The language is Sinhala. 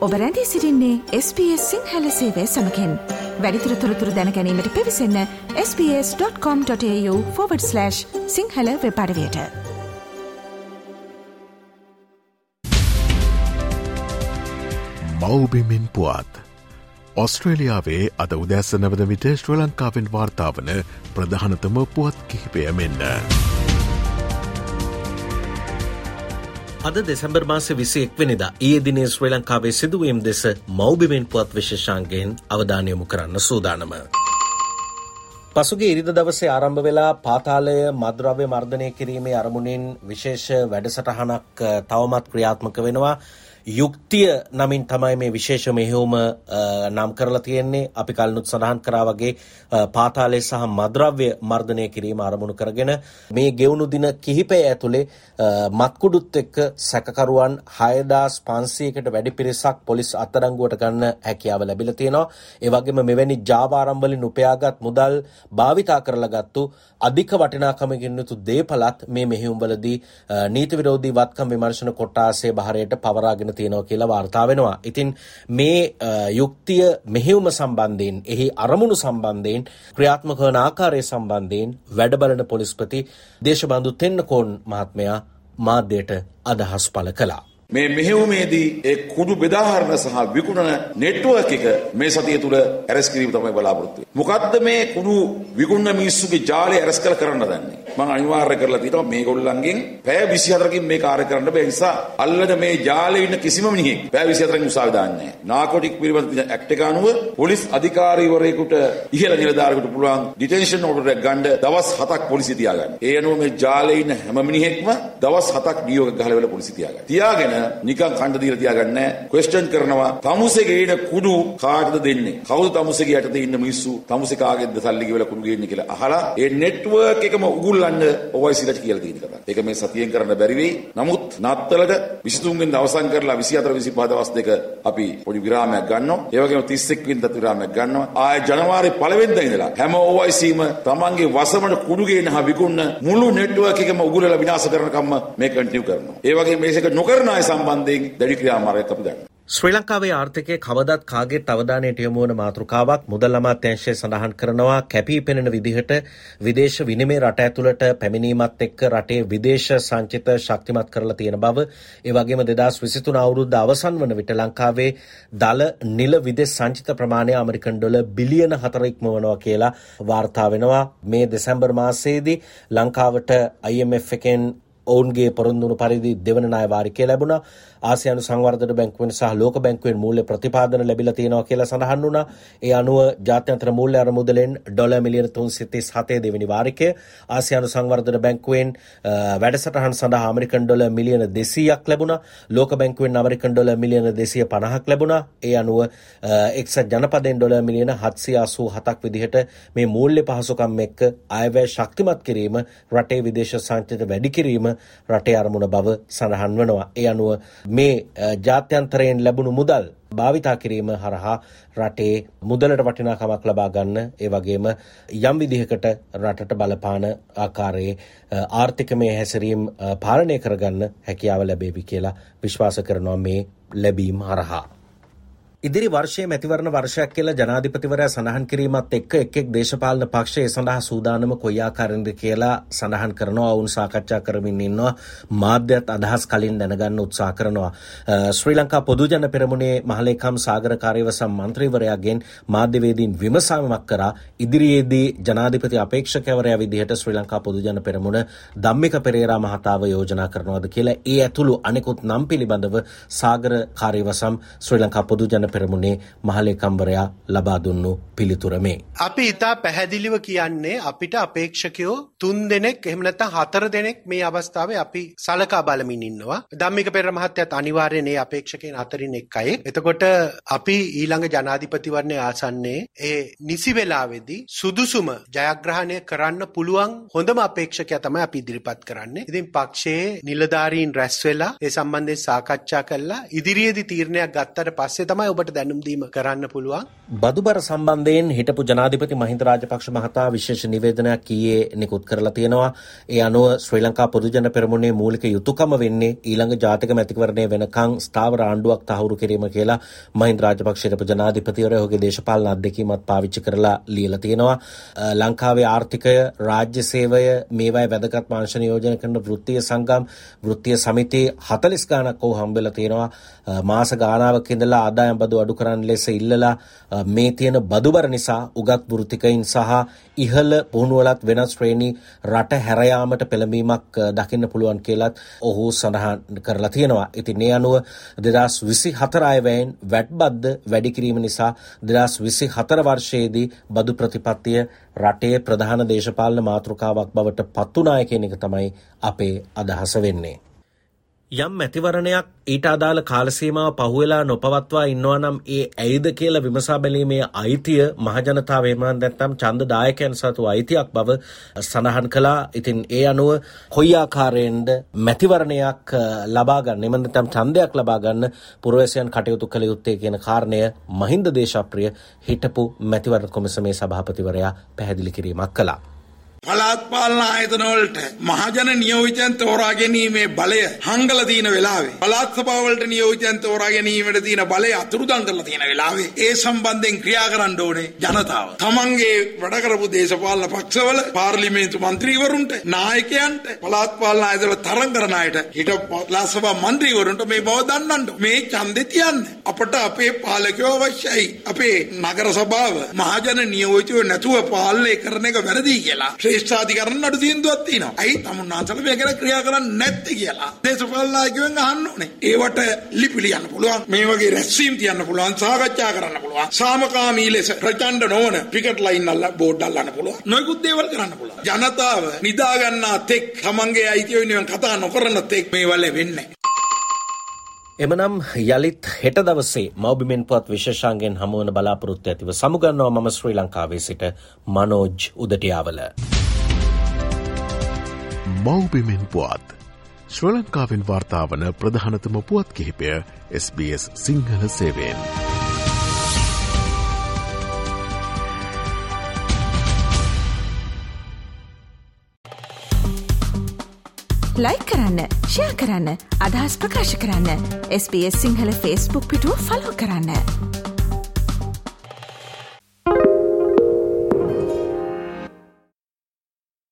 ඔබ රැඳී සිරින්නේ SBS සිංහල සේවය සමකෙන්. වැඩිතුර තොරතුර දැනැනීමට පිවිසන්න ps.com.ta/ සිංහල වෙපඩවයට මවබිමින් පුවත්. ඔස්ට්‍රේලියාවේ අද උදැස්ස නවද විට ශ්‍ර ලංකාවෙන් වාර්තාාවන ප්‍රධානතම පුවත් කිහිපය මෙන්න. අද දෙසැම්බර් මාස විසි එක්වෙනිදා ඒ දිනේ ශ්‍රී ලංකාවේ සිදුවීම් දෙස මෞබිමෙන් පුවත් විශේෂාන්ගෙන් අවධානයමු කරන්න සූදානම. පසුගේ ඉරිද දවසේ ආරම්භ වෙලා පාතාලය මද්‍රව්‍ය මර්ධනය කිරීමේ අරමුණින් විශේෂ වැඩසටහනක් තවමත් ක්‍රියාත්මක වෙනවා. යුක්තිය නමින් තමයි මේ විශේෂ මෙහෙවුම නම් කරලා තියෙන්නේ. අපි කලිනුත් සඳහන් කරා වගේ පාතාලය සහ මද්‍රව්‍ය මර්ධනය කිරීම ආරමුණු කරගෙන මේ ගෙවුණු දින කිහිපය ඇතුලේ මත්කුඩුත් එක්ක සැකකරුවන් 6500කට වැඩි පිරිසක් පොලිස් අත්අඩංගුවට ගන්න හැකියාව ලැබිලා තියෙනවා. ඒ වගේම මෙවැනි ජාවාරම් වලින් උපයාගත් මුදල් භාවිතා කරලා ගත්තු අධික වටිනාකමකින් යුතු දේපලත් මේ මෙහෙයුම්වලදී නීති විරෝධී වත්කම් විමර්ශන කොට්ටාසේ බහරයට පවරාගෙන කරගෙන තියෙනවා කියලා වාර්තා වෙනවා. ඉතින් මේ යුක්තිය මෙහෙයුම සම්බන්ධයෙන් එහි අරමුණු සම්බන්ධයෙන් ක්‍රියාත්මක වන ආකාරය සම්බන්ධයෙන් වැඩබලන පොලිස්පති දේශබන්දු තෙන්නකෝන් මහත්මයා මාධ්‍යයට අදහස් පළ කළා. මේ මෙහෙයුමේදී ඒ කුඩු බෙදාහරන සහ විකුණන නෙට්වර්ක් එක මේ සතිය තුල ඇරස් කිරීම තමයි බලාපොරොත්තු වෙන්නේ. මොකද්ද මේ කුඩු විකුණන මිනිස්සුගේ ජාලය ඇරස් කළ කරන්න දන්නේ? මම අනිවාර්ය කරලා තියෙනවා මේගොල්ලන්ගෙන් පැය 24කින් මේ කාර්ය කරන්න බෑ නිසා අල්ලන මේ ජාලේ ඉන්න කිසිම මිනිහෙක් පැය 24කින් උසාවි දාන්නේ නැහැ. නාකෝටික් පිළිබඳ ඇක්ට් එක අනුව පොලිස් අධිකාරීවරයෙකුට ඉහළ නිලධාරියෙකුට පුළුවන් ඩිටෙන්ෂන් ඕඩර් එකක් ගන්න දවස් 7ක් පොලිසිය තියාගන්න. ඒ අනුව මේ ජාලේ ඉන්න හැම මිනිහෙක්ම දවස් 7ක් නියෝග ගහලා වෙලා පොලිසිය තියාගන්න. තියාගෙන නිකන් කණ්ඩ දීලා තියාගන්නේ නැහැ. ක්වෙස්චන් කරනවා තමුසෙගේ ඉන කුඩු කාටද දෙන්නේ? කවුද තමුසෙගේ යටතේ ඉන්න මිනිස්සු තමුසෙ කාගෙන්ද සල්ලි ගෙවලා කුඩු ගේන්නේ කියලා අහලා ඒ නෙට්වර්ක් එකම උගුල්ලන්න OICලට කියලා තියෙන කතාවක්. ඒක මේ සතියෙන් කරන්න බැරි වෙයි. නමුත් නත්තලට 23 වෙනිදා අවසන් කරලා 24 25 දවස් දෙක අපි පොඩි විරාමයක් ගන්නවා. ඒ වගේම 31 වෙනිදාත් විරාමයක් ගන්නවා. ආය ජනවාරි 1 වෙනිදා ඉඳලා හැම OICම තමන්ගේ වසමන කුඩු ගේන හා විකුණන මුළු නෙට්වර්ක් එකම උගුලලා විනාශ කරනකම්ම මේ කන්ටිනියු කරනවා. ඒ වගේම මේක නොකරන අය සම්බන්ධයෙන් දැඩි ක්‍රියාමාර්ගයක් අපි ගන්නවා. ශ්‍රී ලංකාවේ ආර්ථිකය කවදත් කාගෙත් අවධානයට යොමු වන මාතෘකාවක් මුදල් අමාත්‍යාංශය සඳහන් කරනවා. කැපී පෙනෙන විදිහට විදේශ විනිමය රට ඇතුළට පැමිණීමත් එක්ක රටේ විදේශ සංචිත ශක්තිමත් කරලා තියෙන බව. ඒ වගේම 2023 අවුරුද්ද අවසන් වන විට ලංකාවේ දල නිල විදේශ සංචිත ප්‍රමාණය ඇමරිකන් ඩොලර් බිලියන 4 ඉක්මවනවා කියලා වාර්තා වෙනවා. මේ දෙසැම්බර් මාසයේදී ලංකාවට IMF එකෙන් ඔවුන්ගේ පොරොන්දුණු පරිදි දෙවන ණය වාරිකය ලැබුණා. ආසියානු සංවර්ධන බැංකුවෙන් සහ ලෝක බැංකුවෙන් මූල්‍ය ප්‍රතිපාදන ලැබිලා තියෙනවා කියලා සඳහන් වුණා. ඒ අනුව ජාත්‍යන්තර මූල්‍ය අරමුදලෙන් ඩොලර් මිලියන 337 දෙවෙනි වාරිකය ආසියානු සංවර්ධන බැංකුවෙන් වැඩසටහන් සඳහා ඇමරිකන් ඩොලර් මිලියන 200ක් ලැබුණා. ලෝක බැංකුවෙන් ඇමරිකන් ඩොලර් මිලියන 250ක් ලැබුණා. ඒ අනුව එක්සත් ජනපදයෙන් ඩොලර් මිලියන 787ක් විදිහට මේ මූල්‍ය පහසුකම් එක්ක අයවැය ශක්තිමත් කිරීම රටේ විදේශ සංචිත වැඩි කිරීම රටේ අරමුණ බව සඳහන් වනවා. ඒ අනුව මේ ජාත්‍යන්තරයෙන් ලැබුණු මුදල් භාවිතා කිරීම හරහා රටේ මුදලට වටිනාකමක් ලබා ගන්න ඒ වගේම යම් විදිහකට රටට බලපාන ආකාරයේ ආර්ථිකමය හැසිරීම් පාලනය කරගන්න හැකියාව ලැබේවි කියලා විශ්වාස කරනවා මේ ලැබීම් හරහා. ඉදිරි වර්ෂයේ මැතිවරණ වර්ෂයක් කියලා ජනාධිපතිවරයා සඳහන් කිරීමත් එක්ක එක් එක් දේශපාලන පක්ෂ ඒ සඳහා සූදානම කොයි ආකාරයෙන්ද කියලා සඳහන් කරනවා. වුන් සාකච්ඡා කරමින් ඉන්නවා. මාධ්‍යත් අදහස් කලින් දැනගන්න උත්සාහ කරනවා. ශ්‍රී ලංකා පොදුජන පෙරමුණේ මහලේකම් සාගර කාර්යවසම් මන්ත්‍රීවරයාගෙන් මාධ්‍යවේදීන් විමසාමක් කරා ඉදිරියේදී ජනාධිපති අපේක්ෂකවරයා විදිහට ශ්‍රී ලංකා පොදුජන පෙරමුණ ධම්මික පෙරේරා මහතාව යෝජනා කරනවාද කියලා ඒ ඇතුළු අනෙකුත් නම් පිළිබඳව සාගර කාර්යවසම් ශ්‍රී ලංකා පොදුජන පෙරමුණේ මහලේකම්වරයා ලබා දුන්නු පිළිතුරමේ. අපි ඉතා පැහැදිලිව කියන්නේ අපිට අපේක්ෂකයෝ තුන් දෙනෙක් එහෙම නැත්නම් හතර දෙනෙක් මේ අවස්ථාවේ අපි සලකා බලමින් ඉන්නවා. ධම්මික පෙර මහත්තයත් අනිවාර්යයෙන් මේ අපේක්ෂකයන් අතරින් එක්කයි. එතකොට අපි ඊළඟ ජනාධිපතිවරණය ආසන්නේ ඒ නිසි වෙලාවේදී සුදුසුම ජයග්‍රහණය කරන්න පුළුවන් හොඳම අපේක්ෂකයා තමයි අපි ඉදිරිපත් කරන්නේ. ඉතින් පක්ෂයේ නිලධාරීන් රැස් වෙලා ඒ සම්බන්ධයෙන් සාකච්ඡා කළා ඉදිරියේදී තීරණයක් ගත්තට පස්සේ තමයි ඔබ ඔබට දැනුම්දීම කරන්න පුළුවන්. බදුබර සම්බන්ධයෙන් හිටපු ජනාධිපති මහින්ද රාජපක්ෂ මහතා විශේෂ නිවේදනයක් ඊයේ නිකුත් කරලා තියෙනවා. ඒ අනුව ශ්‍රී ලංකා පොදුජන පෙරමුණේ මූලික යුතුයකම වෙන්නේ ඊළඟ ජාතික මැතිවරණය වෙනකන් ස්ථාවර ආණ්ඩුවක් තහවුරු කිරීම කියලා මහින්ද රාජපක්ෂ හිටපු ජනාධිපතිවරයා ඔහුගේ දේශපාලන අත්දැකීමත් පාවිච්චි කරලා ලියලා තියෙනවා. ලංකාවේ ආර්ථිකය රාජ්‍ය සේවය මේවායි වැදගත් මාංශ නියෝජනය කරන වෘත්තීය සංගම් වෘත්තීය සමිති 40 ගානක් ඔහු හම්බෙලා තියෙනවා. මාස ගානාවක් ඉඳලා ආදායම් බදු අඩු කරන්න ලෙස ඉල්ලලා මේ තියෙන බදුබර නිසා උගත් වෘතිකයින් සහ ඉහළ පුහුණුවලත් වෙනස් ශ්‍රේණි රට හැරයාමට පෙළඹීමක් දකින්න පුළුවන් කියලත් ඔහු සඳහන් කරලා තියෙනවා. ඉතින් මේ අනුව 2024 අයවැයෙන් වැට් බද්ද වැඩි කිරීම නිසා 2024 වර්ෂයේදී බදු ප්‍රතිපත්තිය රටේ ප්‍රධාන දේශපාලන මාතෘකාවක් බවට පත්වනාය කියන එක තමයි අපේ අදහස වෙන්නේ. යම් මැතිවරණයක් ඊට අදාළ කාලසීමාව පහුවෙලා නොපවත්වා ඉන්නවා නම් ඒ ඇයිද කියලා විමසා බැලීමේ අයිතිය මහජනතාව එහෙම නැත්නම් ඡන්ද දායකයන් සතු අයිතියක් බව සඳහන් කළා. ඉතින් ඒ අනුව කොයි ආකාරයෙන්ද මැතිවරණයක් ලබා ගන්න එම නැත්නම් ඡන්දයක් ලබා ගන්න පුරවැසියන් කටයුතු කළ යුත්තේ කියන කාරණය මහින්ද දේශප්‍රිය හිටපු මැතිවරණ කොමිසමේ සභාපතිවරයා පැහැදිලි කිරීමක් කළා. පළාත් පාලන ආයතන වලට මහජන නියෝජිතයන් තෝරා ගැනීමේ බලය හංගලා තියෙන වෙලාවේ පළාත් සභාව වලට නියෝජිතයන් තෝරා ගැනීමට තියෙන බලය අතුරුදන් කරලා තියෙන වෙලාවේ ඒ සම්බන්ධයෙන් ක්‍රියා කරන්න ඕනේ ජනතාව. තමන්ගේ වැඩ කරපු දේශපාලන පක්ෂවල පාර්ලිමේන්තු මන්ත්‍රීවරුන්ට නායකයන්ට පළාත් පාලන ආයතන තරඟ කරන අයට හිට පළාත් සභා මන්ත්‍රීවරුන්ට මේ බව දන්නන්න මේ ඡන්දේ තියන්න. අපට අපේ පාලකයෝ අවශ්‍යයි. අපේ නගර සභාව මහජන නියෝජිතයෝ නැතුව පාලනය කරන එක වැරදි කියලා. ශ්‍රේෂ්ඨාධිකරණ නඩු තීන්දුවක් තියෙනවා. ඇයි තමුන්නාන්සල මේ ගැන ක්‍රියා කරන්නේ නැත්තේ කියලා. දේශපාලන නායකයන් අහන්න ඕනේ. ඒවට ලිපි ලියන්න පුළුවන්. මේ වගේ රැස්වීම් තියන්න පුළුවන්. සාකච්ඡා කරන්න පුළුවන්. සාමකාමී ලෙස ප්‍රචණ්ඩ නොවන ක්‍රිකට් ලයින් අල්ල බෝඩ් අල්ලන්න පුළුවන්. නොයෙකුත් දේවල් කරන්න පුළුවන්. ජනතාව නිදා ගන්නා තෙක් තමන්ගේ අයිතිය වෙනුවෙන් කතා නොකරන තෙක් මේවල වෙන්නේ එමනම් යළිත් හෙට දවසේ මවබිමෙන් පුවත් විශේෂාන්ගෙන් හමුවන බලාපොරොත්තු ඇතිව සමුගන්නවා මම ශ්‍රී ලංකාවේ සිට මනෝජ් උදටියාවල. මව්බිමෙන් පුවත්. ශ්‍ර ලංකාවෙන් වාර්තාාවන ප්‍රධානතම පුවත් කිහිපය SBS සිංහල සේවෙන්. ලයි කරන්න ෂයා කරන්න අදහස් ප්‍රකාශ කරන්න SBS සිංහල ෆස්බුක් පිටුව ෆලෝ කරන්න.